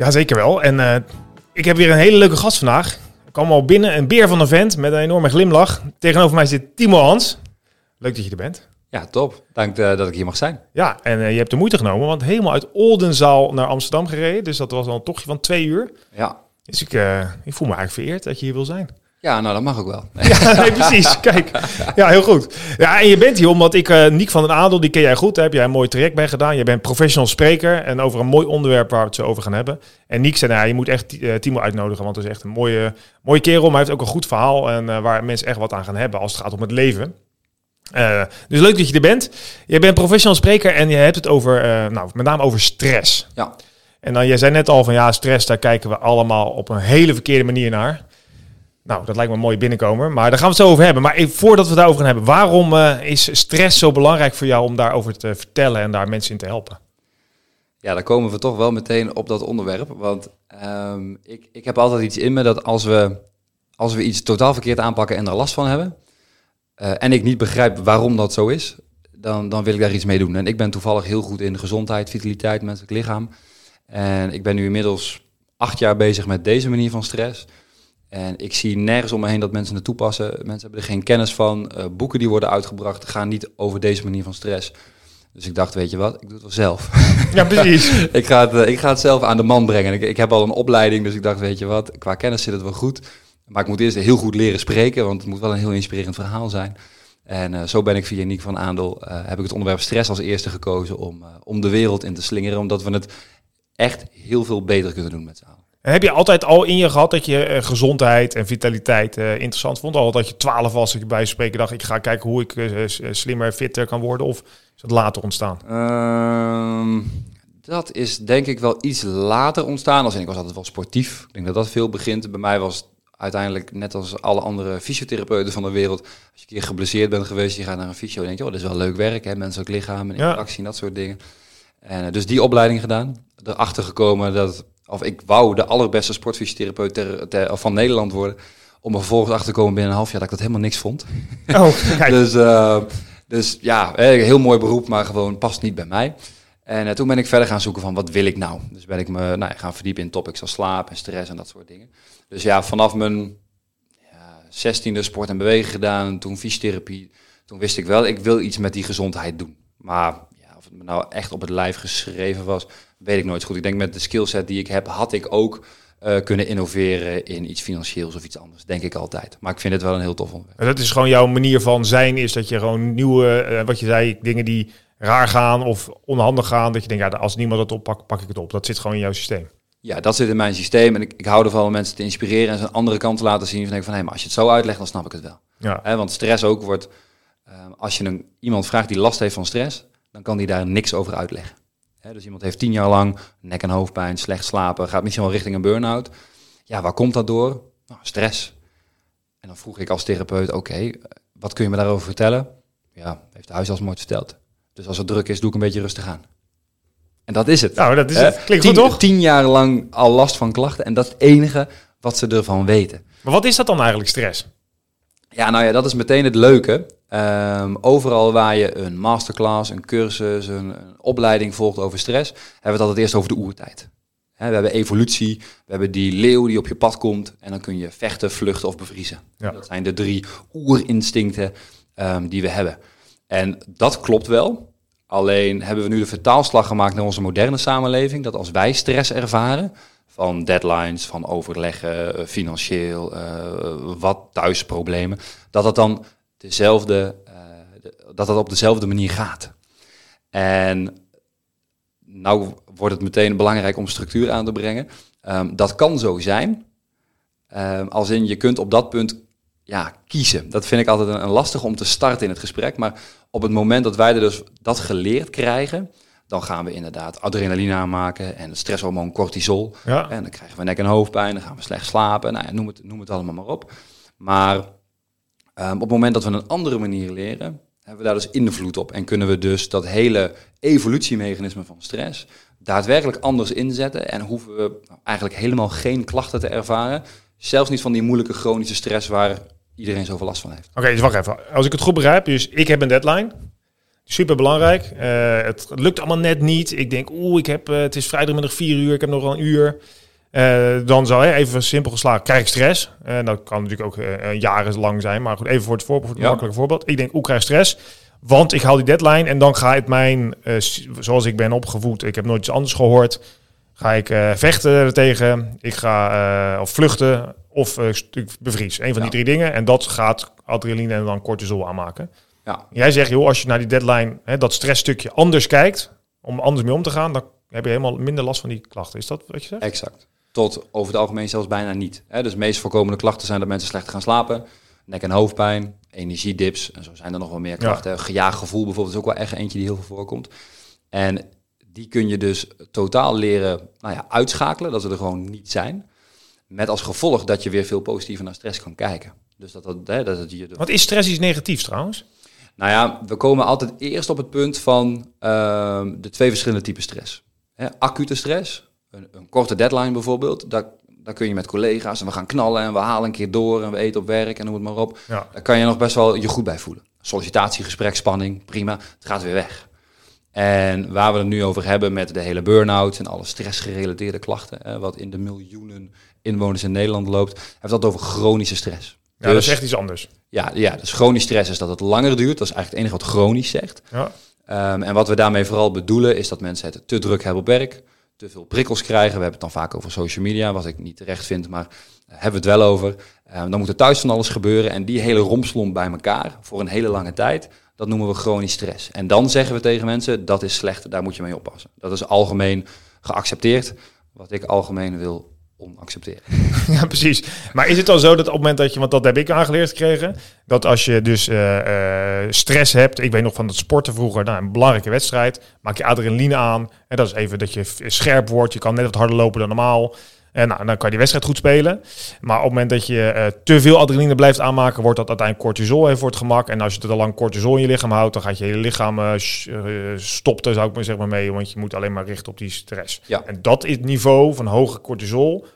Ja, zeker wel. En uh, ik heb weer een hele leuke gast vandaag. Ik kwam al binnen, een beer van een vent met een enorme glimlach. Tegenover mij zit Timo Hans. Leuk dat je er bent. Ja, top. Dank uh, dat ik hier mag zijn. Ja, en uh, je hebt de moeite genomen, want helemaal uit Oldenzaal naar Amsterdam gereden. Dus dat was al een tochtje van twee uur. Ja. Dus ik, ik voel me eigenlijk vereerd dat je hier wil zijn. Ja, nou dat mag ook wel. Ja, nee, precies. Kijk, ja, heel goed. Ja, en je bent hier omdat ik, uh, Niek van den Adel, die ken jij goed. Daar heb jij een mooi traject bij gedaan. Je bent professional spreker en over een mooi onderwerp waar we het zo over gaan hebben. En Niek zei, nou, je moet echt uh, Timo uitnodigen, want het is echt een mooie, mooie kerel. Maar hij heeft ook een goed verhaal en uh, waar mensen echt wat aan gaan hebben als het gaat om het leven. dus leuk dat je er bent. Je bent professional spreker en je hebt het over, nou, met name over stress. Ja. En dan, jij zei net al van ja, stress, daar kijken we allemaal op een hele verkeerde manier naar. Nou, dat lijkt me een mooie. Maar daar gaan we het zo over hebben. Maar voordat we het daarover gaan hebben, waarom uh, is stress zo belangrijk voor jou om daarover te vertellen en daar mensen in te helpen? Ja, dan komen we toch wel meteen op dat onderwerp. Want um, ik, ik heb altijd iets in me dat als we, als we iets totaal verkeerd aanpakken en er last van hebben, uh, en ik niet begrijp waarom dat zo is, dan, dan wil ik daar iets mee doen. En ik ben toevallig heel goed in gezondheid, vitaliteit, menselijk lichaam. En ik ben nu inmiddels acht jaar bezig met deze manier van stress. En ik zie nergens om me heen dat mensen het toepassen. Mensen hebben er geen kennis van. Uh, boeken die worden uitgebracht gaan niet over deze manier van stress. Dus ik dacht, weet je wat, ik doe het wel zelf. Ja, precies. ik, ga het, uh, ik ga het zelf aan de man brengen. Ik, ik heb al een opleiding, dus ik dacht, weet je wat, qua kennis zit het wel goed. Maar ik moet eerst heel goed leren spreken, want het moet wel een heel inspirerend verhaal zijn. En uh, zo ben ik via Niek van Aandel, heb ik het onderwerp stress als eerste gekozen om, om de wereld in te slingeren. Omdat we het echt heel veel beter kunnen doen met z'n allen. En heb je altijd al in je gehad dat je uh, gezondheid en vitaliteit uh, interessant vond? Al dat je twaalf was, dat je bij spreken dacht, ik ga kijken hoe ik uh, slimmer, fitter kan worden? Of is dat later ontstaan? Uh, dat is denk ik wel iets later ontstaan. Als in, ik was altijd wel sportief. Ik denk dat dat veel begint. Bij mij was uiteindelijk, net als alle andere fysiotherapeuten van de wereld, als je een keer geblesseerd bent geweest, je gaat naar een fysio, denk je, oh, dat is wel leuk werk, hè? menselijk lichaam en interactie en dat soort dingen. En dus die opleiding gedaan. Erachter gekomen dat of ik wou de allerbeste sportfysiotherapeut ter, ter, van Nederland worden. Om er vervolgens achter te komen binnen een half jaar dat ik dat helemaal niks vond. Oh, kijk. dus, uh, dus ja, heel mooi beroep, maar gewoon past niet bij mij. En uh, toen ben ik verder gaan zoeken van wat wil ik nou? Dus ben ik me nou, gaan verdiepen in topics als slaap en stress en dat soort dingen. Dus ja, vanaf mijn zestiende ja, sport en bewegen gedaan, toen fysiotherapie. Toen wist ik wel, ik wil iets met die gezondheid doen. Maar het me nou echt op het lijf geschreven was, weet ik nooit goed. Ik denk met de skillset die ik heb, had ik ook uh, kunnen innoveren in iets financieels of iets anders. Denk ik altijd. Maar ik vind het wel een heel tof onderwerp. En dat is gewoon jouw manier van zijn, is dat je gewoon nieuwe, uh, wat je zei, dingen die raar gaan of onhandig gaan, dat je denkt, ja, als niemand dat oppakt, pak ik het op. Dat zit gewoon in jouw systeem. Ja, dat zit in mijn systeem. En ik, ik hou ervan om mensen te inspireren en zijn andere kant te laten zien. Van, denk van, hé, maar als je het zo uitlegt, dan snap ik het wel. Ja. He, want stress ook wordt, uh, als je een, iemand vraagt die last heeft van stress, dan kan die daar niks over uitleggen. He, dus iemand heeft tien jaar lang nek- en hoofdpijn, slecht slapen, gaat misschien wel richting een burn-out. Ja, waar komt dat door? Nou, stress. En dan vroeg ik als therapeut, oké, okay, wat kun je me daarover vertellen? Ja, heeft de huisarts mooi verteld. Dus als het druk is, doe ik een beetje rustig aan. En dat is het. Nou, dat is het. Klinkt tien, goed, toch? Tien jaar lang al last van klachten. En dat is het enige wat ze ervan weten. Maar wat is dat dan eigenlijk, stress? Ja, nou ja, dat is meteen het leuke. Um, overal waar je een masterclass, een cursus, een, een, opleiding volgt over stress, hebben we het altijd eerst over de oertijd. He, we hebben evolutie, we hebben die leeuw die op je pad komt en dan kun je vechten, vluchten of bevriezen. Ja. Dat zijn de drie oerinstincten um, die we hebben. En dat klopt wel. Alleen hebben we nu de vertaalslag gemaakt naar onze moderne samenleving, dat als wij stress ervaren, van deadlines, van overleggen, financieel, uh, wat thuisproblemen, dat dat dan dezelfde, de, dat dat op dezelfde manier gaat. En nou wordt het meteen belangrijk om structuur aan te brengen. Um, dat kan zo zijn, um, als in je kunt op dat punt ja, kiezen. Dat vind ik altijd een, een lastig om te starten in het gesprek, maar op het moment dat wij er dus dat geleerd krijgen, dan gaan we inderdaad adrenaline aanmaken en het stresshormoon cortisol. Ja. En dan krijgen we nek- en hoofdpijn, dan gaan we slecht slapen. Nou ja, noem, het, noem het allemaal maar op. Maar ehm, op het moment dat we een andere manier leren, hebben we daar dus invloed op. En kunnen we dus dat hele evolutiemechanisme van stress daadwerkelijk anders inzetten. En hoeven we eigenlijk helemaal geen klachten te ervaren. Zelfs niet van die moeilijke chronische stress waar iedereen zoveel last van heeft. Oké, dus wacht even. Als ik het goed begrijp, dus ik heb een deadline. Super belangrijk. het lukt allemaal net niet. Ik denk, oeh, ik heb, eh, het is vrijdagmiddag vier uur, ik heb nog wel een uur. Eh, dan zou hè, even simpel geslagen, krijg ik stress. En dat kan natuurlijk ook eh jarenlang zijn. Maar goed, even voor het, voorbeeld, voor het Ja. makkelijke voorbeeld. Ik denk, oeh, ik krijg stress. Want ik haal die deadline en dan ga ik mijn, eh, zoals ik ben opgevoed, ik heb nooit iets anders gehoord. Ga ik eh, vechten tegen, ik ga eh, of vluchten of eh, ik bevries. Een van Ja. die drie dingen. En dat gaat adrenaline en dan cortisol aanmaken. Ja, Jij zegt, joh, als je naar die deadline, hè, dat stressstukje anders kijkt, om anders mee om te gaan, dan heb je helemaal minder last van die klachten. Is dat wat je zegt? exact. Tot over het algemeen zelfs bijna niet. Hè, dus de meest voorkomende klachten zijn dat mensen slecht gaan slapen, nek- en hoofdpijn, energiedips. En zo zijn er nog wel meer klachten. Gejaagd gevoel bijvoorbeeld is ook wel echt eentje die heel veel voorkomt. En die kun je dus totaal leren nou ja, uitschakelen, dat ze er gewoon niet zijn. Met als gevolg dat je weer veel positiever naar stress kan kijken. Dus dat, dat, hè, dat het je de Want is stress iets negatiefs trouwens? Nou ja, we komen altijd eerst op het punt van ehm, de twee verschillende typen stress. Hè, acute stress, een, een korte deadline bijvoorbeeld, daar, daar kun je met collega's en we gaan knallen en we halen een keer door en we eten op werk en noem het maar op. Ja. Daar kan je nog best wel je goed bij voelen. Sollicitatiegesprek, spanning, prima, het gaat weer weg. En waar we het nu over hebben met de hele burn-out en alle stressgerelateerde klachten, hè, wat in de miljoenen inwoners in Nederland loopt, heeft dat over chronische stress. Ja, dat Dus- is echt iets anders. Ja, ja, dus chronisch stress is dat het langer duurt. Dat is eigenlijk het enige wat chronisch zegt. Ja. Ehm, en wat we daarmee vooral bedoelen is dat mensen het te druk hebben op werk, te veel prikkels krijgen. We hebben het dan vaak over social media, wat ik niet terecht vind, maar hebben we het wel over. Ehm, dan moet er thuis van alles gebeuren en die hele romslomp bij elkaar voor een hele lange tijd, dat noemen we chronisch stress. En dan zeggen we tegen mensen, dat is slecht, daar moet je mee oppassen. Dat is algemeen geaccepteerd, wat ik algemeen wil onaccepteren. ja, precies. Maar is het dan zo dat op het moment dat je, want dat heb ik aangeleerd gekregen, dat als je dus eh, eh, stress hebt, ik weet nog van het sporten vroeger, nou, een belangrijke wedstrijd, maak je adrenaline aan. En dat is even dat je scherp wordt, je kan net wat harder lopen dan normaal. En nou, dan kan je die wedstrijd goed spelen. Maar op het moment dat je eh, te veel adrenaline blijft aanmaken, wordt dat uiteindelijk cortisol even voor het gemak. En als je te lang cortisol in je lichaam houdt, dan gaat je hele lichaam eh, sh- eh, stopt er, zou ik maar zeggen, mee. Want je moet alleen maar richten op die stress. Ja. En dat is het niveau van hoge cortisol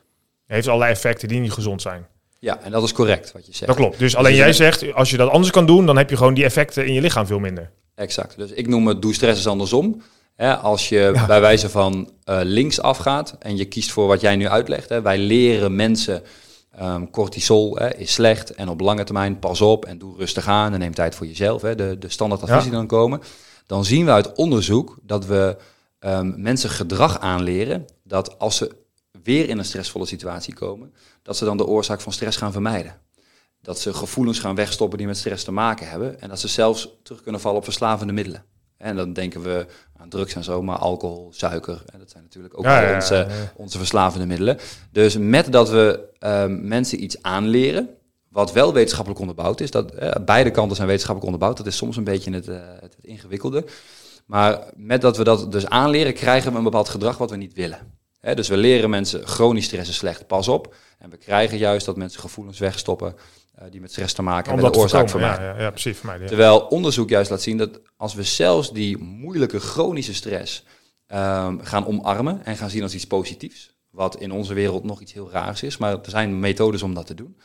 heeft allerlei effecten die niet gezond zijn. Ja, en dat is correct wat je zegt. Dat klopt. Dus alleen je jij zegt, als je dat anders kan doen, dan heb je gewoon die effecten in je lichaam veel minder. Exact. Dus ik noem het doe stress is andersom. Hè, als je bij wijze van eh, links afgaat en je kiest voor wat jij nu uitlegt. Hè, wij leren mensen ehm, cortisol hè, is slecht en op lange termijn pas op en doe rustig aan en neem tijd voor jezelf. Hè, de, de standaard Ja. die dan komen. Dan zien we uit onderzoek dat we ehm, mensen gedrag aanleren dat als ze weer in een stressvolle situatie komen, dat ze dan de oorzaak van stress gaan vermijden. Dat ze gevoelens gaan wegstoppen die met stress te maken hebben. En dat ze zelfs terug kunnen vallen op verslavende middelen. En dan denken we aan drugs en zo, maar alcohol, suiker. En dat zijn natuurlijk ook Ja, onze, ja, ja. onze verslavende middelen. Dus met dat we ehm, mensen iets aanleren, wat wel wetenschappelijk onderbouwd is. Dat, eh, beide kanten zijn wetenschappelijk onderbouwd. Dat is soms een beetje het, eh, het, het ingewikkelde. Maar met dat we dat dus aanleren, krijgen we een bepaald gedrag wat we niet willen. Hè, dus we leren mensen chronisch stress is slecht, pas op. En we krijgen juist dat mensen gevoelens wegstoppen die met stress te maken hebben. de oorzaak voorkomen. vermijden. Ja, ja, ja, precies. Vermijden, ja. Terwijl onderzoek juist laat zien dat als we zelfs die moeilijke chronische stress ehm, gaan omarmen en gaan zien als iets positiefs, wat in onze wereld nog iets heel raars is, maar er zijn methodes om dat te doen,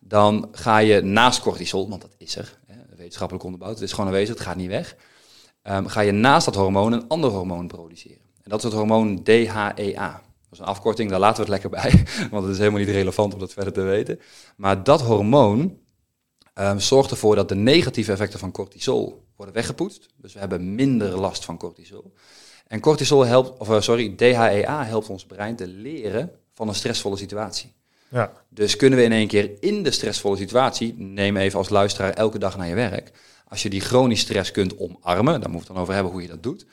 dan ga je naast cortisol, want dat is er, hè, wetenschappelijk onderbouwd, het is gewoon aanwezig, het gaat niet weg, ehm, ga je naast dat hormoon een ander hormoon produceren. En dat is het hormoon DHEA. Dat is een afkorting, daar laten we het lekker bij, want het is helemaal niet relevant om dat verder te weten. Maar dat hormoon ehm, zorgt ervoor dat de negatieve effecten van cortisol worden weggepoetst. Dus we hebben minder last van cortisol. En cortisol helpt, of eh, sorry, DHEA helpt ons brein te leren van een stressvolle situatie. Ja. Dus kunnen we in één keer in de stressvolle situatie, neem even als luisteraar elke dag naar je werk, als je die chronisch stress kunt omarmen, daar moeten we het dan over hebben hoe je dat doet.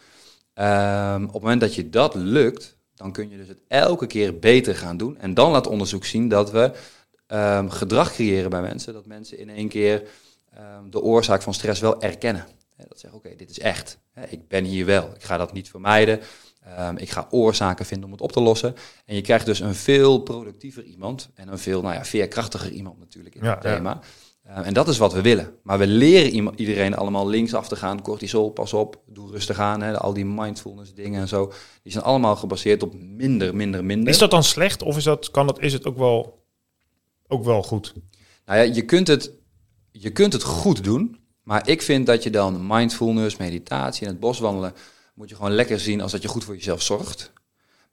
Ehm, op het moment dat je dat lukt, dan kun je dus het elke keer beter gaan doen. En dan laat onderzoek zien dat we ehm, gedrag creëren bij mensen, dat mensen in één keer ehm, de oorzaak van stress wel erkennen. Dat zeggen, oké, dit is echt. Ik ben hier wel. Ik ga dat niet vermijden. Ehm, ik ga oorzaken vinden om het op te lossen. En je krijgt dus een veel productiever iemand. En een veel nou ja, veerkrachtiger iemand natuurlijk in Ja, het ja. thema. Ehm, en dat is wat we willen. Maar we leren iedereen allemaal links af te gaan. Cortisol, pas op, doe rustig aan. Hè, al die mindfulness dingen en zo. Die zijn allemaal gebaseerd op minder, minder, minder. Is dat dan slecht of is, dat, kan dat, is het ook wel, ook wel goed? Nou ja, je kunt, het, je kunt het goed doen, maar ik vind dat je dan mindfulness, meditatie en het bos wandelen, moet je gewoon lekker zien als dat je goed voor jezelf zorgt.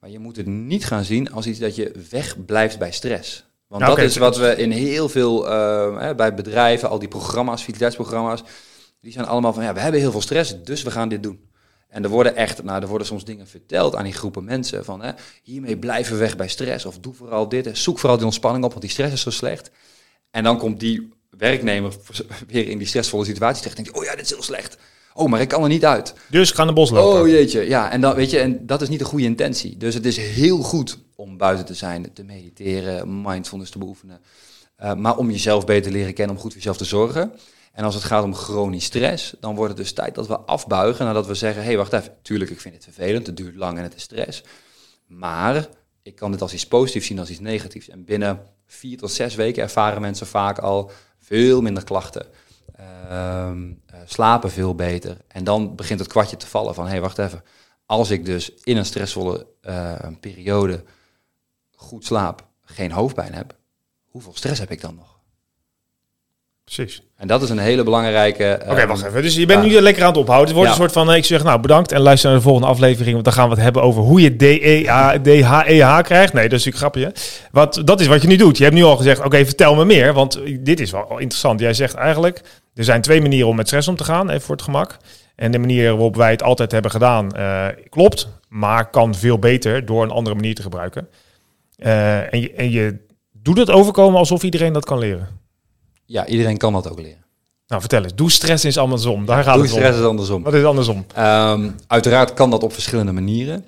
Maar je moet het niet gaan zien als iets dat je wegblijft bij stress. Want Nou, dat is wat we in heel veel, eh, bij bedrijven, al die programma's, vitaliteitsprogramma's, die zijn allemaal van, ja, we hebben heel veel stress, dus we gaan dit doen. En er worden echt, nou, er worden soms dingen verteld aan die groepen mensen van, hè, hiermee blijven we weg bij stress, of doe vooral dit, zoek vooral die ontspanning op, want die stress is zo slecht. En dan komt die werknemer weer in die stressvolle situatie terecht. Denkt, oh ja, dit is heel slecht. Oh, maar ik kan er niet uit. Dus ga naar bos lopen. Oh jeetje, ja. En, dan, weet je, en dat is niet de goede intentie. Dus het is heel goed om buiten te zijn, te mediteren, mindfulness te beoefenen. Uh, maar om jezelf beter te leren kennen, om goed voor jezelf te zorgen. En als het gaat om chronisch stress, dan wordt het dus tijd dat we afbuigen nadat we zeggen, hé, hey, wacht even, tuurlijk, ik vind het vervelend, het duurt lang en het is stress. Maar ik kan dit als iets positiefs zien als iets negatiefs. En binnen vier tot zes weken ervaren mensen vaak al veel minder klachten. Uh, slapen veel beter. En dan begint het kwartje te vallen van, hé, hey, wacht even. Als ik dus in een stressvolle uh, periode goed slaap, geen hoofdpijn heb, hoeveel stress heb ik dan nog? Precies. En dat is een hele belangrijke... Oké, okay, wacht even. Dus je bent nu lekker aan het ophouden. Het wordt ja. een soort van, ik zeg nou bedankt en luister naar de volgende aflevering, want dan gaan we het hebben over hoe je DHEH krijgt. Nee, dat is natuurlijk grapje. Wat, dat is wat je nu doet. Je hebt nu al gezegd, oké, okay, vertel me meer, want dit is wel interessant. Jij zegt eigenlijk, er zijn twee manieren om met stress om te gaan, even voor het gemak. En de manier waarop wij het altijd hebben gedaan, uh, klopt, maar kan veel beter door een andere manier te gebruiken. Uh, en, je, en je doet het overkomen alsof iedereen dat kan leren. Ja, iedereen kan dat ook leren. Nou, vertel eens. Doe stress is andersom. Daar gaat Doe het stress om. is andersom. Wat is andersom? Um, uiteraard kan dat op verschillende manieren.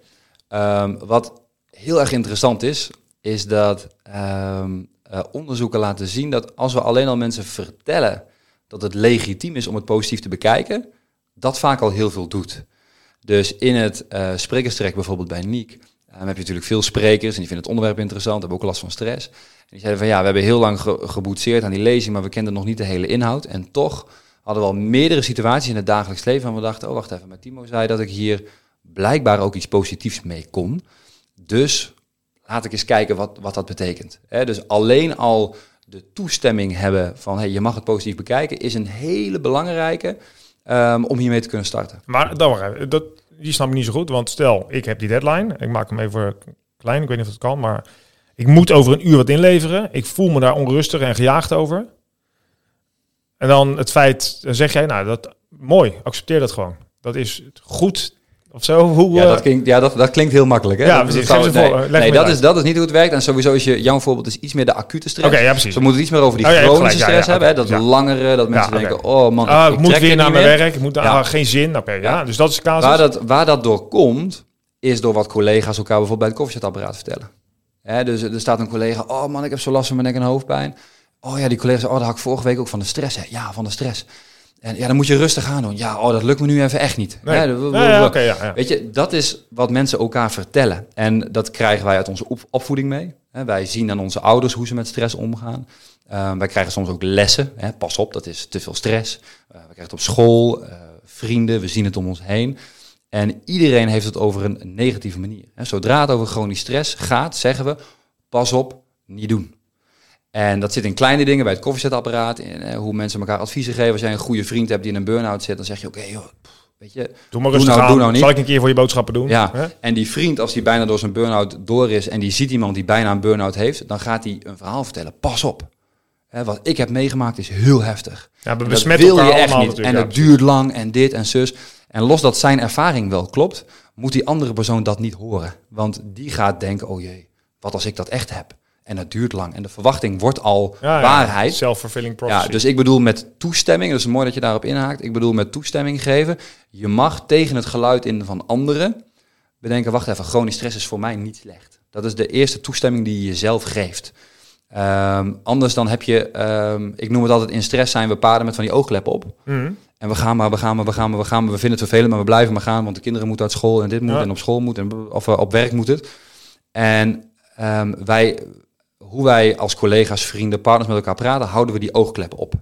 Um, wat heel erg interessant is, is dat um, uh, onderzoeken laten zien dat als we alleen al mensen vertellen dat het legitiem is om het positief te bekijken, dat vaak al heel veel doet. Dus in het uh, sprekerstrek bijvoorbeeld bij Niek, um, heb je natuurlijk veel sprekers en die vinden het onderwerp interessant, hebben ook last van stress. Die zeiden van ja, we hebben heel lang ge geboetseerd aan die lezing, maar we kenden nog niet de hele inhoud. En toch hadden we al meerdere situaties in het dagelijks leven en we dachten, oh wacht even, maar Timo zei dat ik hier blijkbaar ook iets positiefs mee kon. Dus laat ik eens kijken wat, wat dat betekent. Dus alleen al de toestemming hebben van hey, je mag het positief bekijken, is een hele belangrijke um, om hiermee te kunnen starten. Maar dan maar, dat, die snap ik niet zo goed, want stel, ik heb die deadline, ik maak hem even klein, ik weet niet of het kan, maar ik moet over een uur wat inleveren. Ik voel me daar onrustig en gejaagd over. En dan het feit, dan zeg jij, nou, dat mooi, accepteer dat gewoon. Dat is goed. Of zo. Hoe, ja, dat klinkt, ja dat, dat klinkt heel makkelijk. Hè? Ja, dat, precies. Dat, nee, voor, nee dat, uit. is, dat is niet hoe het werkt. En sowieso is je, jouw voorbeeld is iets meer de acute stress. Oké, ja, precies. We moeten iets meer over die Oh, ja, chronische gelijk. Stress ja, hebben. Hè? Dat langere, dat mensen denken, oh man, Ah, ik, ik moet weer er naar mijn werk. Ik moet daar ah, geen zin. Oké, ja. Dus dat is de casus. Waar dat, waar dat door komt, is door wat collega's elkaar bijvoorbeeld bij het koffiezetapparaat vertellen. Hè, dus er staat een collega, oh man, ik heb zo last van mijn nek en hoofdpijn. Oh ja, die collega zei, oh, dat had ik vorige week ook van de stress. Hè. Ja, van de stress. En ja, dan moet je rustig aan doen. Ja, oh, dat lukt me nu even echt niet. Nee. Ja, ja, oké, ja, ja. Weet je, dat is wat mensen elkaar vertellen. En dat krijgen wij uit onze op- opvoeding mee. Wij zien aan onze ouders hoe ze met stress omgaan. Ehm, wij krijgen soms ook lessen. Pas op, dat is te veel stress. Eh, we krijgen het op school, eh, vrienden, we zien het om ons heen. En iedereen heeft het over een negatieve manier. Zodra het over chronisch stress gaat, zeggen we, pas op, niet doen. En dat zit in kleine dingen, bij het koffiezetapparaat, in eh, hoe mensen elkaar adviezen geven. Als jij een goede vriend hebt die in een burn-out zit, dan zeg je, oké, joh, weet je, Doe maar Doe rustig nou- aan. doe nou niet. Zal ik een keer voor je boodschappen doen? ja. Hè? En die vriend, als die bijna door zijn burn-out door is en die ziet iemand die bijna een burn-out heeft, dan gaat hij een verhaal vertellen. Pas op. Hè, wat ik heb meegemaakt is heel heftig. Ja, we dat besmetten wil elkaar je echt niet. En het duurt lang en dit en zus. En los dat zijn ervaring wel klopt, moet die andere persoon dat niet horen. Want die gaat denken, oh jee, wat als ik dat echt heb? En het duurt lang. En de verwachting wordt al Ja, waarheid. Self-fulfilling prophecy. Ja, dus ik bedoel met toestemming, dus mooi dat je daarop inhaakt. Ik bedoel met toestemming geven. Je mag tegen het geluid in van anderen bedenken, wacht even, chronisch stress is voor mij niet slecht. Dat is de eerste toestemming die je jezelf geeft. Ehm, anders dan heb je, ehm, ik noem het altijd in stress zijn we paarden met van die oogkleppen op. Mhm. En we gaan maar, we gaan maar, we gaan maar, we gaan maar. We vinden het vervelend, maar we blijven maar gaan. Want de kinderen moeten uit school en dit moet Ja. en op school moet. En, of eh, op werk moet het. En ehm, wij, hoe wij als collega's, vrienden, partners met elkaar praten, houden we die oogkleppen op.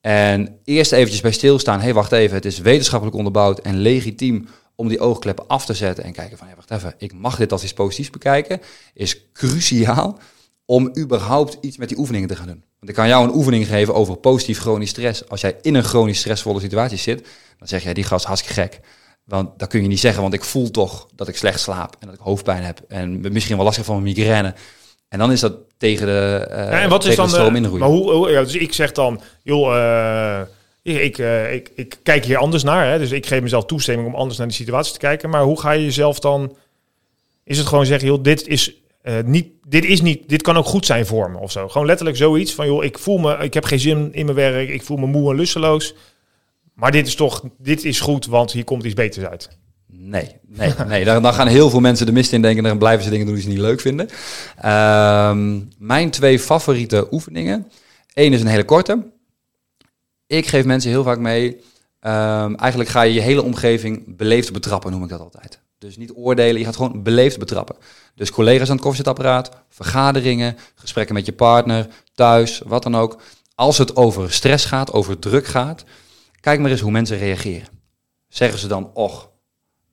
En eerst eventjes bij stilstaan. Hé, hey, wacht even. Het is wetenschappelijk onderbouwd en legitiem om die oogkleppen af te zetten. En kijken van, hé, wacht even. Ik mag dit als iets positiefs bekijken. Is cruciaal om überhaupt iets met die oefeningen te gaan doen. Want ik kan jou een oefening geven over positief chronisch stress. Als jij in een chronisch stressvolle situatie zit, dan zeg jij, die gast hartstikke gek. Want dat kun je niet zeggen, want ik voel toch dat ik slecht slaap en dat ik hoofdpijn heb en misschien wel last heb van een migraine. En dan is dat tegen de, Ja, en wat is dan de stroom de, inroeien. Maar hoe, hoe- ja, dus ik zeg dan, joh, eh, ik, ik, eh, ik, ik kijk hier anders naar. Hè, dus ik geef mezelf toestemming om anders naar die situatie te kijken. Maar hoe ga je jezelf dan? Is het gewoon zeggen, joh, dit is eh, niet, dit is niet, dit kan ook goed zijn voor me of zo. Gewoon letterlijk zoiets van, joh, ik voel me, ik heb geen zin in mijn werk, ik voel me moe en lusteloos. Maar dit is toch, dit is goed, want hier komt iets beters uit. Nee, nee, nee. Dan, dan gaan heel veel mensen de mist in denken en dan blijven ze dingen doen die ze niet leuk vinden. Ehm, mijn twee favoriete oefeningen. Eén is een hele korte. Ik geef mensen heel vaak mee. ehm, eigenlijk ga je je hele omgeving beleefd betrappen, noem ik dat altijd. Dus niet oordelen, je gaat gewoon beleefd betrappen. Dus collega's aan het koffiezetapparaat, vergaderingen, gesprekken met je partner, thuis, wat dan ook. Als het over stress gaat, over druk gaat, kijk maar eens hoe mensen reageren. Zeggen ze dan, och,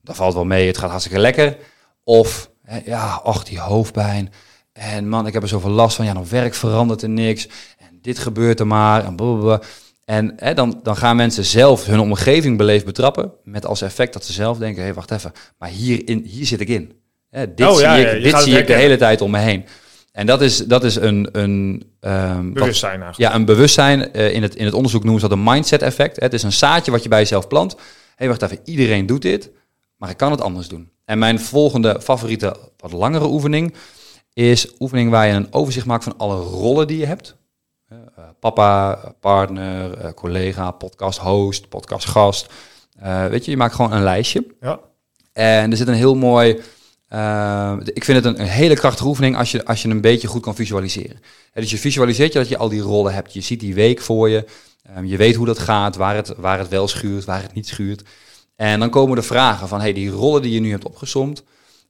dat valt wel mee, het gaat hartstikke lekker. Of, ja, och, die hoofdpijn. En man, ik heb er zoveel last van. Ja, dan werk verandert er niks. En dit gebeurt er maar. En, blablabla. En hè, dan, dan gaan mensen zelf hun omgeving beleefd betrappen. Met als effect dat ze zelf denken, hé, hey, wacht even. Maar hier, in, hier zit ik in. Hè, dit Oh, zie ja, ik, ja, dit zie ik de hele tijd om me heen. En dat is, dat is een, een, wat- Bewustzijn eigenlijk. ja, een bewustzijn. eh, in, het, in het onderzoek noemen ze dat een mindset effect. Het is een zaadje wat je bij jezelf plant. Hé, hey, wacht even, iedereen doet dit, maar ik kan het anders doen. En mijn volgende favoriete, wat langere oefening, is oefening waar je een overzicht maakt van alle rollen die je hebt. Eh, papa, partner, eh, collega, podcast host, podcast gast. Eh, weet je, je maakt gewoon een lijstje. Ja. En er zit een heel mooi. ik vind het een, een hele krachtige oefening als je, als je een beetje goed kan visualiseren. Dus je visualiseert je dat je al die rollen hebt. Je ziet die week voor je. Ehm, je weet hoe dat gaat, waar het, waar het wel schuurt, waar het niet schuurt. En dan komen de vragen van, hey, die rollen die je nu hebt opgesomd,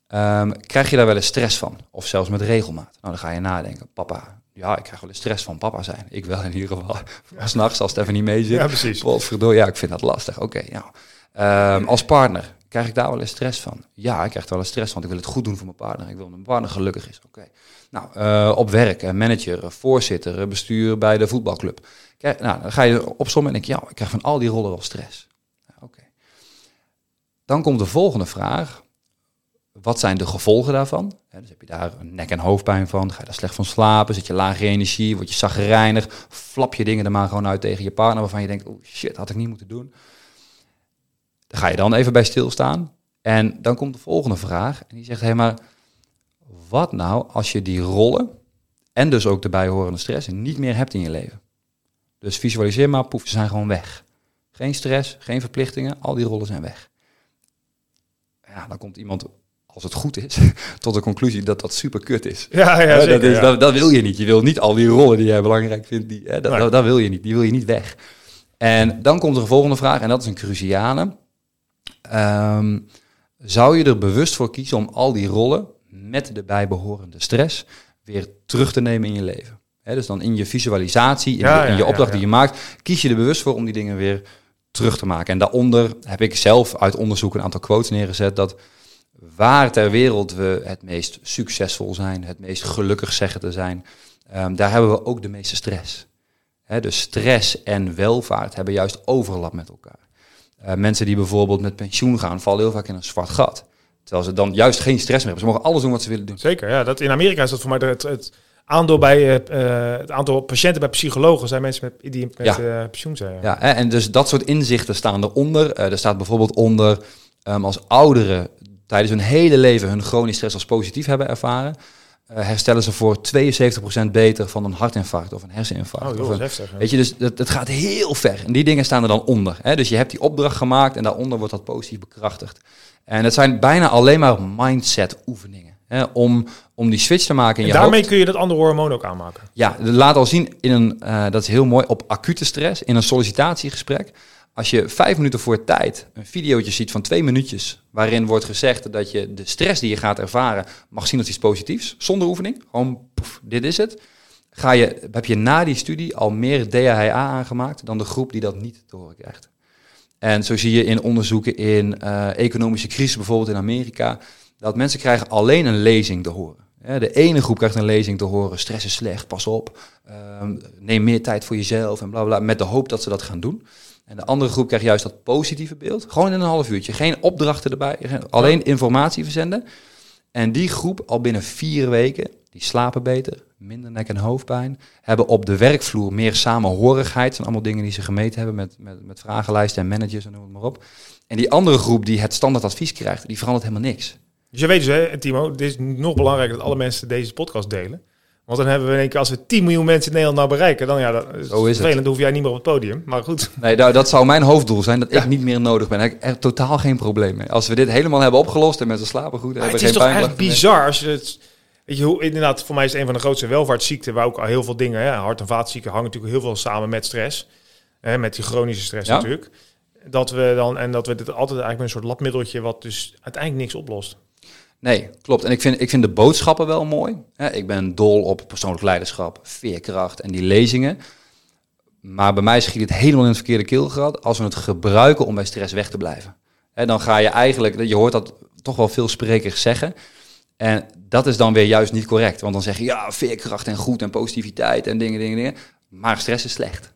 ehm, krijg je daar wel eens stress van? Of zelfs met regelmaat? Nou, dan ga je nadenken. Papa, ja, ik krijg wel eens stress van papa zijn. Ik wel in ieder geval. S'nachts als het even niet mee zit. Ja, precies. Ja, ik vind dat lastig. Oké, ja. Ehm, als partner, krijg ik daar wel eens stress van? Ja, ik krijg er wel eens stress van, want ik wil het goed doen voor mijn partner. Ik wil dat mijn partner gelukkig is. Oké. Nou, eh, op werk, eh, manager, eh, voorzitter, bestuur bij de voetbalclub. Kijk, nou, dan ga je opzommen en denk je, ja, ik krijg van al die rollen wel stress. Ja, Oké. Dan komt de volgende vraag. Wat zijn de gevolgen daarvan? Dus heb je daar een nek- en hoofdpijn van? Ga je daar slecht van slapen? Zit je laag in energie? Word je zagrijnig? Flap je dingen er maar gewoon uit tegen je partner waarvan je denkt, oh shit, had ik niet moeten doen. Daar ga je dan even bij stilstaan. En dan komt de volgende vraag. En die zegt, hé, hey, maar wat nou als je die rollen en dus ook de bijhorende stress niet meer hebt in je leven? Dus visualiseer maar, poef, ze zijn gewoon weg. Geen stress, geen verplichtingen, al die rollen zijn weg. Ja, dan komt iemand, als het goed is, tot de conclusie dat dat super kut is. Ja, ja, zeker. dat, is ja. dat, dat wil je niet. Je wil niet al die rollen die jij belangrijk vindt, die, hè, dat, Nee. dat, dat wil je niet. Die wil je niet weg. En dan komt er een volgende vraag, en dat is een cruciale. Ehm, zou je er bewust voor kiezen om al die rollen met de bijbehorende stress weer terug te nemen in je leven? Dus dan in je visualisatie, in, Ja, je, in opdracht ja. die je maakt, kies je er bewust voor om die dingen weer terug te maken. En daaronder heb ik zelf uit onderzoek een aantal quotes neergezet dat waar ter wereld we het meest succesvol zijn, het meest gelukkig zeggen te zijn, ehm, daar hebben we ook de meeste stress. Hè, dus stress en welvaart hebben juist overlap met elkaar. Eh, mensen die bijvoorbeeld met pensioen gaan, vallen heel vaak in een zwart gat. Terwijl ze dan juist geen stress meer hebben. Ze mogen alles doen wat ze willen doen. Zeker, ja. Dat, in Amerika is dat voor mij het, het aandeel bij eh, eh, het aantal patiënten bij psychologen zijn mensen met, die met Ja. pensioen zijn. Ja. En dus dat soort inzichten staan eronder. Er staat bijvoorbeeld onder ehm, als ouderen tijdens hun hele leven hun chronisch stress als positief hebben ervaren, eh, herstellen ze voor 72% beter van een hartinfarct of een herseninfarct. Oh, of een- dat heftig. Weet je, dus het, het gaat heel ver. En die dingen staan er dan onder. Hè? Dus je hebt die opdracht gemaakt en daaronder wordt dat positief bekrachtigd. En het zijn bijna alleen maar mindset oefeningen. Hè? Om, om die switch te maken in En je daarmee hoofd. kun je dat andere hormoon ook aanmaken. Ja, laat al zien in een, eh, dat is heel mooi, op acute stress, in een sollicitatiegesprek. Als je vijf minuten voor tijd een videootje ziet van twee minuutjes, waarin wordt gezegd dat je de stress die je gaat ervaren mag zien als iets positiefs, zonder oefening, gewoon dit is het, ga je, heb je na die studie al meer DHA aangemaakt dan de groep die dat niet te horen krijgt. En zo zie je in onderzoeken in uh, economische crisis, bijvoorbeeld in Amerika, dat mensen krijgen alleen een lezing te horen. De ene groep krijgt een lezing te horen, stress is slecht, pas op, ehm, neem meer tijd voor jezelf en bla bla, met de hoop dat ze dat gaan doen. En de andere groep krijgt juist dat positieve beeld, gewoon in een half uurtje, geen opdrachten erbij, alleen informatie verzenden. En die groep al binnen vier weken, die slapen beter, minder nek- en hoofdpijn, hebben op de werkvloer meer samenhorigheid, dat zijn allemaal dingen die ze gemeten hebben met, met, met vragenlijsten en managers en noem het maar op. En die andere groep die het standaard advies krijgt, die verandert helemaal niks. Dus je weet dus, hè, Timo, het is nog belangrijker dat alle mensen deze podcast delen. Want dan hebben we in één keer, als we 10 miljoen mensen in Nederland nou bereiken, dan ja, dat is, Zo is vervelend, hoef jij niet meer op het podium. Maar goed. Nee, dat, dat zou mijn hoofddoel zijn, dat ik niet meer nodig ben. Daar heb ik er totaal geen probleem mee. Als we dit helemaal hebben opgelost en mensen slapen goed, hebben het is toch eigenlijk bizar als je het... Weet je, hoe, inderdaad, voor mij is het een van de grootste welvaartsziekten, waar ook al heel veel dingen, hè, hart- en vaatziekten hangen natuurlijk heel veel samen met stress. Hè, met die chronische stress natuurlijk. Dat we dan, en dat we dit altijd eigenlijk een soort labmiddeltje, wat dus uiteindelijk niks oplost. Nee, klopt. En ik vind, ik vind de boodschappen wel mooi. Ik ben dol op persoonlijk leiderschap, veerkracht en die lezingen. Maar bij mij schiet het helemaal in het verkeerde keelgat als we het gebruiken om bij stress weg te blijven. Dan ga je eigenlijk, je hoort dat toch wel veel sprekers zeggen. En dat is dan weer juist niet correct. Want dan zeg je ja, veerkracht en goed en positiviteit en dingen, dingen, dingen. Maar stress is slecht.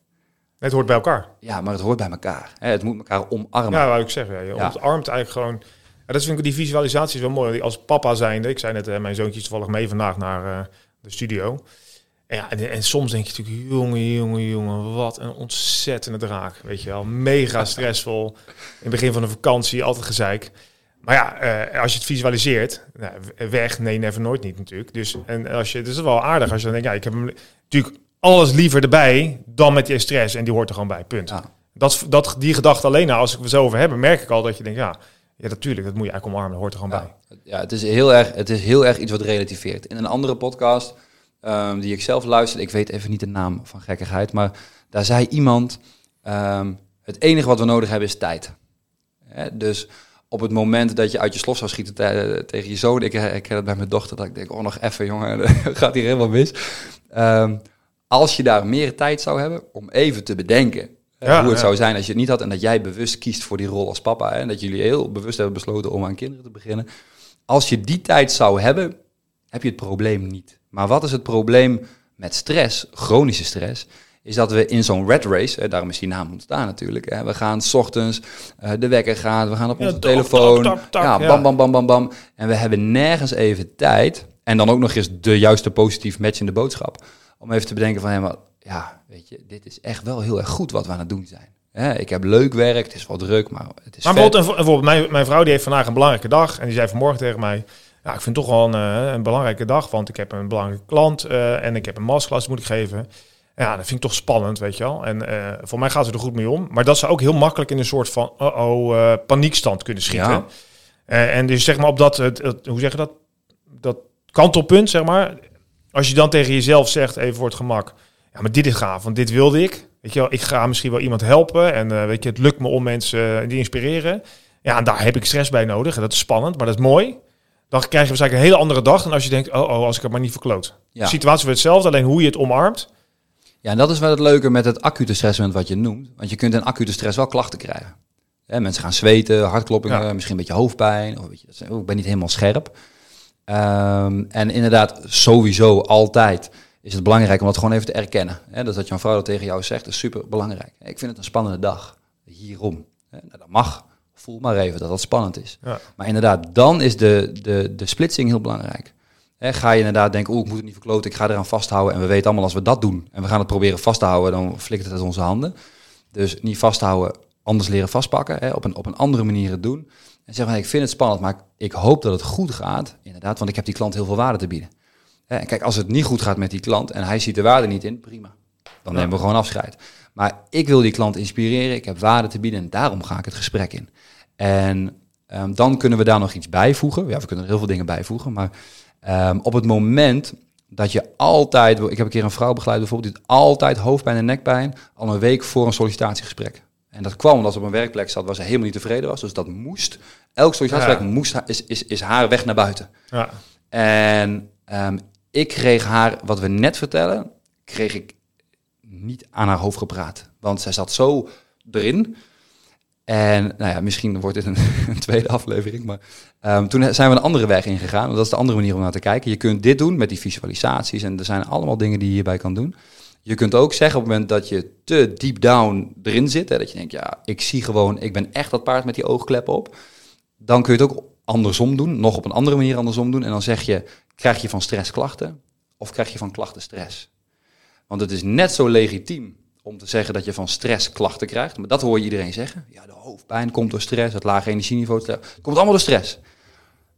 Het hoort bij elkaar. Ja, maar het hoort bij elkaar. Het moet elkaar omarmen. Ja, wou ik zeggen. Je ja. omarmt eigenlijk gewoon ja, dat vind ik, die visualisatie is wel mooi. Als papa zijnde, ik zei net, uh, mijn zoontje is toevallig mee vandaag naar uh, de studio. En, ja, en, en, soms denk je natuurlijk, jongen, jongen, jongen, wat een ontzettende draak. Weet je wel, mega stressvol. In het begin van de vakantie, altijd gezeik. Maar ja, uh, als je het visualiseert, nou, weg, nee, never, nooit niet natuurlijk. Dus, en als je, dus dat is wel aardig als je dan denkt, ja, ik heb hem natuurlijk alles liever erbij dan met die stress. En die hoort er gewoon bij, punt. Ja. Dat, dat, die gedachte alleen, nou, als ik het zo over hebben, merk ik al dat je denkt, ja, ja, natuurlijk, dat moet je eigenlijk omarmen, dat hoort er gewoon bij. Ja, het is, heel erg, het is heel erg iets wat relativeert. In een andere podcast, um, die ik zelf luisterde, ik weet even niet de naam van gekkigheid, maar daar zei iemand, um, het enige wat we nodig hebben is tijd. dus op het moment dat je uit je slof zou schieten tegen je zoon, ik herken het bij mijn dochter, dat ik denk, oh nog even jongen, gaat hier helemaal mis. Um, als je daar meer tijd zou hebben om even te bedenken, ja, hoe het zou zijn als je het niet had en dat jij bewust kiest voor die rol als papa. Hè, en dat jullie heel bewust hebben besloten om aan kinderen te beginnen. Als je die tijd zou hebben, heb je het probleem niet. Maar wat is het probleem met stress, chronische stress? Is dat we in zo'n red race, hè, daarom is die naam ontstaan natuurlijk. Hè, we gaan s ochtends, uh, de wekker gaat, we gaan op onze telefoon. ja, bam, bam, bam, bam, bam. En we hebben nergens even tijd. En dan ook nog eens de juiste positief matchende boodschap. Om even te bedenken van, hé, maar ja, weet je, dit is echt wel heel erg goed wat we aan het doen zijn. ik heb leuk werk, het is wel druk, maar het is. Maar bijvoorbeeld, bijvoorbeeld mijn, mijn vrouw die heeft vandaag een belangrijke dag en die zei vanmorgen tegen mij: Ja, ik vind het toch wel een, eh, een belangrijke dag, want ik heb een belangrijke klant uh, en ik heb een masterclass moet ik geven. Ja, dat vind ik toch spannend, weet je wel. En uh, voor mij gaat ze er goed mee om. Maar dat ze ook heel makkelijk in een soort van uh-oh, paniekstand kunnen schieten. Ja. en dus zeg maar op dat, het, hoe zeg je dat, dat kantelpunt, zeg maar. Als je dan tegen jezelf zegt, even voor het gemak ja, maar dit is gaaf, want dit wilde ik. Weet je wel, ik ga misschien wel iemand helpen en uh, weet je, het lukt me om mensen uh, die inspireren. Ja, en daar heb ik stress bij nodig. En dat is spannend, maar dat is mooi. Dan krijg je waarschijnlijk een hele andere dag dan als je denkt, oh, oh als ik het maar niet verkloot. Ja. De situatie wordt hetzelfde, alleen hoe je het omarmt. Ja, en dat is wel het leuke met het acute stressmoment wat je noemt. Want je kunt in acute stress wel klachten krijgen. Ja, mensen gaan zweten, hartkloppingen, misschien een beetje hoofdpijn. Of weet je, oh, ik ben niet helemaal scherp. Um, en inderdaad, sowieso altijd is het belangrijk om dat gewoon even te erkennen. Hè? Dus dat jouw vrouw dat tegen jou zegt, is super belangrijk. Ik vind het een spannende dag. Hierom. Nou, dat mag. Voel maar even dat dat spannend is. Ja. Maar inderdaad, dan is de, de, de splitsing heel belangrijk. Hè, ga je inderdaad denken, oh, ik moet het niet verkloten, ik ga eraan vasthouden. En we weten allemaal, als we dat doen en we gaan het proberen vast te houden, dan flikt het uit onze handen. Dus niet vasthouden, anders leren vastpakken. Hè, op, een, op een andere manier het doen. En zeggen, ik vind het spannend, maar ik hoop dat het goed gaat. Inderdaad, want ik heb die klant heel veel waarde te bieden. En kijk, als het niet goed gaat met die klant en hij ziet de waarde niet in, prima. Dan nemen we gewoon afscheid. Maar ik wil die klant inspireren, ik heb waarde te bieden en daarom ga ik het gesprek in. En um, dan kunnen we daar nog iets bijvoegen. Ja, we kunnen er heel veel dingen bijvoegen, maar um, op het moment dat je altijd, ik heb een keer een vrouw begeleid bijvoorbeeld, die altijd hoofdpijn en nekpijn al een week voor een sollicitatiegesprek. En dat kwam omdat ze op een werkplek zat waar ze helemaal niet tevreden was. Dus dat moest. Elk sollicitatiewerk Ja. moest, is, is, is haar weg naar buiten. Ja. En ehm, ik kreeg haar, wat we net vertellen, kreeg ik niet aan haar hoofd gepraat. Want zij zat zo erin. En nou ja, misschien wordt dit een, tweede aflevering. Maar ehm, toen zijn we een andere weg ingegaan. Dat is de andere manier om naar te kijken. Je kunt dit doen met die visualisaties. En er zijn allemaal dingen die je hierbij kan doen. Je kunt ook zeggen op het moment dat je te deep down erin zit. Hè, dat je denkt, ja, ik zie gewoon, ik ben echt dat paard met die oogkleppen op. Dan kun je het ook andersom doen. Nog op een andere manier andersom doen. En dan zeg je, krijg je van stress klachten? Of krijg je van klachten stress? Want het is net zo legitiem om te zeggen dat je van stress klachten krijgt. Maar dat hoor je iedereen zeggen. Ja, de hoofdpijn komt door stress, het lage energieniveau. Het komt allemaal door stress.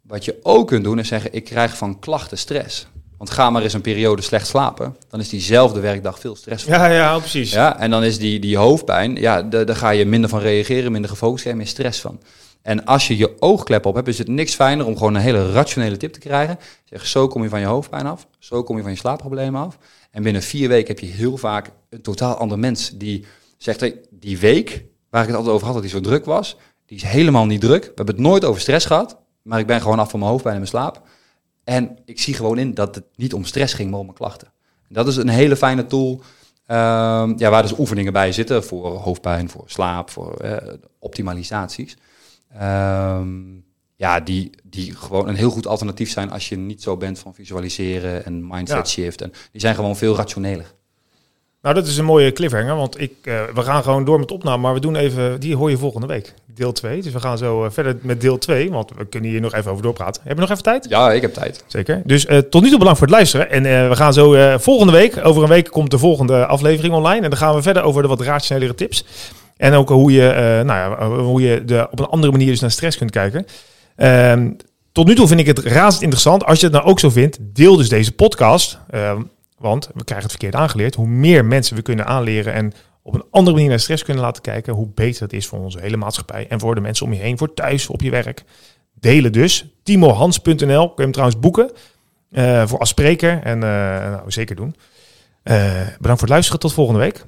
Wat je ook kunt doen is zeggen, ik krijg van klachten stress. Want ga maar eens een periode slecht slapen. Dan is diezelfde werkdag veel stressvol. Ja, ja, precies. Ja, en dan is die, die hoofdpijn, ja, da- daar ga je minder van reageren, minder gefocust, je meer stress van. En als je je oogklep op hebt, is het niks fijner om gewoon een hele rationele tip te krijgen. Zeg, zo kom je van je hoofdpijn af, zo kom je van je slaapproblemen af. En binnen vier weken heb je heel vaak een totaal ander mens die zegt, die week waar ik het altijd over had dat die zo druk was, die is helemaal niet druk. We hebben het nooit over stress gehad, maar ik ben gewoon af van mijn hoofdpijn en mijn slaap. En ik zie gewoon in dat het niet om stress ging, maar om mijn klachten. Dat is een hele fijne tool Ehm, ja, waar dus oefeningen bij zitten voor hoofdpijn, voor slaap, voor eh, optimalisaties. Ehm, ja, die, die gewoon een heel goed alternatief zijn als je niet zo bent van visualiseren en mindset Ja. shift. En die zijn gewoon veel rationeler. Nou, dat is een mooie cliffhanger, want ik, eh, we gaan gewoon door met opname, maar we doen even, die hoor je volgende week, deel 2. Dus we gaan zo eh, verder met deel 2, want we kunnen hier nog even over doorpraten. Heb je nog even tijd? Ja, ik heb tijd. Zeker. Dus eh, tot nu toe bedankt voor het luisteren. En we gaan zo volgende week, over een week komt de volgende aflevering online. En dan gaan we verder over de wat rationelere tips. En ook hoe je, eh, nou ja, hoe je de, op een andere manier dus naar stress kunt kijken. Ehm, tot nu toe vind ik het razend interessant. Als je het nou ook zo vindt, deel dus deze podcast. Ehm, want we krijgen het verkeerd aangeleerd. Hoe meer mensen we kunnen aanleren en op een andere manier naar stress kunnen laten kijken, hoe beter het is voor onze hele maatschappij en voor de mensen om je heen, voor thuis, op je werk. Delen dus. Timohans.nl kun je hem trouwens boeken eh, voor als spreker. En eh, nou, zeker doen. Bedankt voor het luisteren. Tot volgende week.